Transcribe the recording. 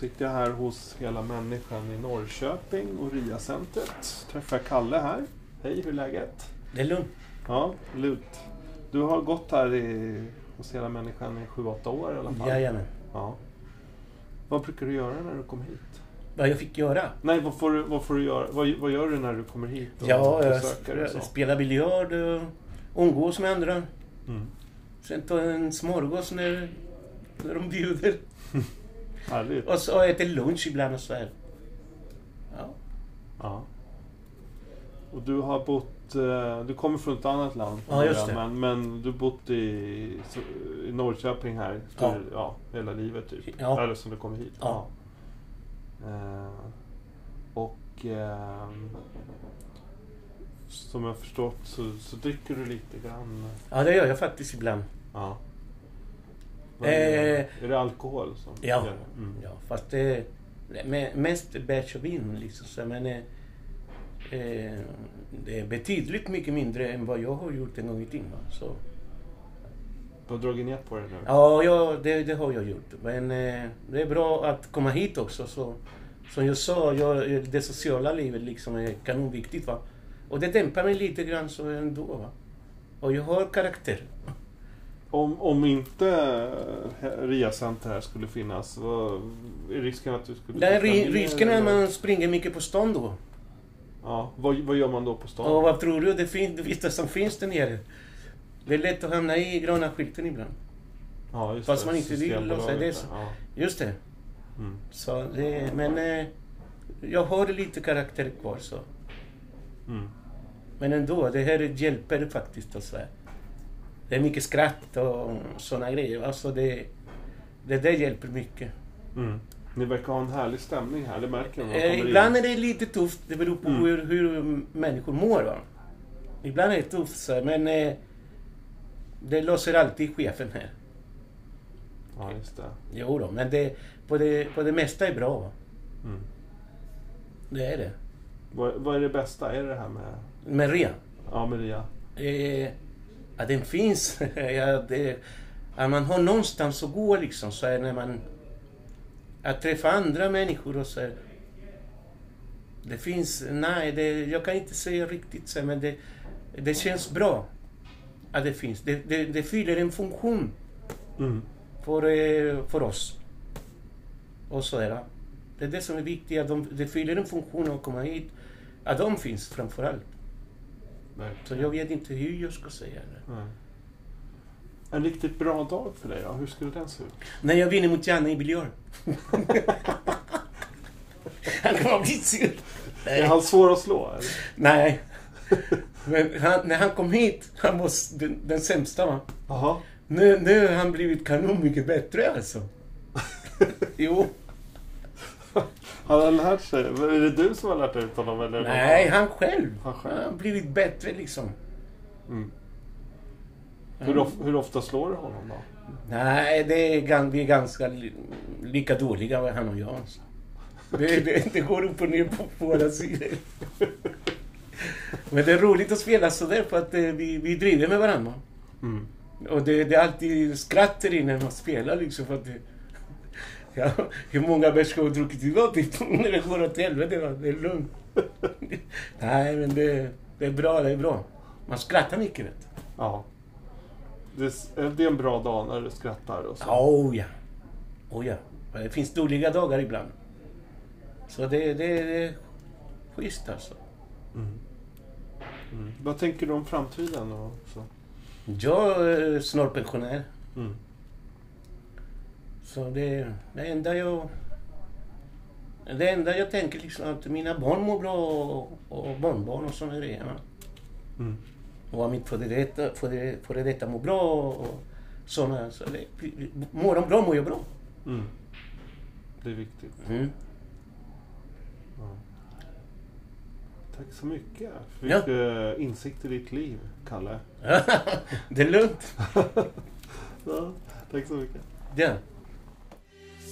Sitter jag här hos Hela Människan i Norrköping och RIA-centret. Träffar Kalle här. Hej, hur är läget? Det är lugnt. Ja, lugnt. Du har gått här i, hos Hela Människan i 7-8 år i alla fall. Jajamän. Ja. Vad brukar du göra när du kommer hit? Vad jag fick göra? Nej, vad får du, vad får du göra? Vad, vad gör du när du kommer hit Ja, jag sp- spelar biljard och umgås med andra. Mm. Sen ta en smörgås när, när de bjuder. Härligt. Och så äter lunch ibland och så här. Ja. Ja. Och du har bott, eh, du kommer från ett annat land Ja, just det. men, men du har bott i, i Norrköping här Ja. ja. hela livet typ? Ja. Eller som du kom hit? Ja. Eh, och ehm, som jag förstått så, så dricker du lite grann? ja, det gör jag faktiskt ibland. Ja. Är? Eh, är det alkohol som Ja. Mm. Ja, fast det är me- mest bärs och vin liksom. Så, men eh, eh, det är betydligt mycket mindre än vad jag har gjort en gång i tiden. Så, Du har dragit ner på det nu? Ja, ja det, det har jag gjort. Men eh, det är bra att komma hit också. Så, som jag sa, jag, det sociala livet liksom är kanonviktigt. Va? Och det dämpar mig lite grann så ändå. Va? Och jag har karaktär. Om, om inte eh, RIA-center här skulle finnas, vad, är risken att du skulle... Ri- mer, risken är att man springer mycket på stan då. Ja, vad, vad gör man då på stan? Och vad tror du? Det, fin- det visste som finns där nere. Det är lätt att hamna i gröna skylten ibland. ja, just fast det, man inte vill är det Ja. Just det. Mm. Så det men eh, jag har lite karaktär kvar så. Mm. Men ändå, det här hjälper faktiskt va. Det är mycket skratt och såna grejer. Alltså det, det där hjälper mycket. Mm. Ni verkar ha en härlig stämning här, det märker man. Eh, ibland in. är det lite tufft, det beror på Mm. hur, hur människor mår. Va? Ibland är det tufft, så, men eh, det löser alltid chefen här. Ja, just det. Jo då, men det, på, det, på det mesta är bra. Va? Mm. Det är det. Vad, vad är det bästa? Är det det här med, Men rea, ja, med RIA? eh, ja, den finns. ja, det, att man har någonstans att gå liksom. Så när man... Att träffa andra människor och så här, Det finns... Nej, det, jag kan inte säga riktigt så men det, det känns bra att det finns. Det, det, det fyller en funktion Mm. för, eh, för oss. Och så är det. Det är det som är viktigt, att de, det fyller en funktion att komma hit. Att de finns framför allt. Så Verkligen. jag vet inte hur jag ska säga det. Nej. En riktigt bra dag för dig då? Hur skulle den se ut? När jag vinner mot Janne i biljard. han kommer bli sur. Är han svår att slå? Eller? Nej. Men han, när han kom hit, han var den, den sämsta va. Jaha. Nu, nu har han blivit kanon mycket bättre alltså. jo. Har han lärt sig? Är det du som har lärt ut honom? Eller Nej, han själv. Han själv. Han har blivit bättre liksom. Mm. Hur, of, hur ofta slår du honom då? Nej, det är, vi är ganska li, lika dåliga han och jag. Alltså. Det, det, det går upp och ner på båda sidor. Men det är roligt att spela sådär för att eh, vi, vi driver med varandra. Mm. Och det, det är alltid skratt när man spelar liksom för att ja, Hur många bärs har du druckit idag? När det går åt helvete? Det är lugnt. Nej men det, det är bra, det är bra. Man skrattar mycket vet du. Ja. Det är, det en bra dag när du skrattar och så. Oh ja. Oh ja. Men Det finns dåliga dagar ibland. Så det, det, det är schysst alltså. Mm. Mm. Vad tänker du om framtiden? Och så? Jag är snart pensionär. Mm. Så det, det enda jag... Det enda jag tänker liksom att mina barn mår bra och, och barnbarn och sådana grejer. Mm. Och att mitt före detta, före, före detta mår bra och sådana. Så det, mår de bra mår jag bra. Mm. Det är viktigt. Mm. Ja. Tack så mycket. För Ja. mycket insikt i ditt liv, Kalle. det är lugnt. Ja, tack så mycket. Ja.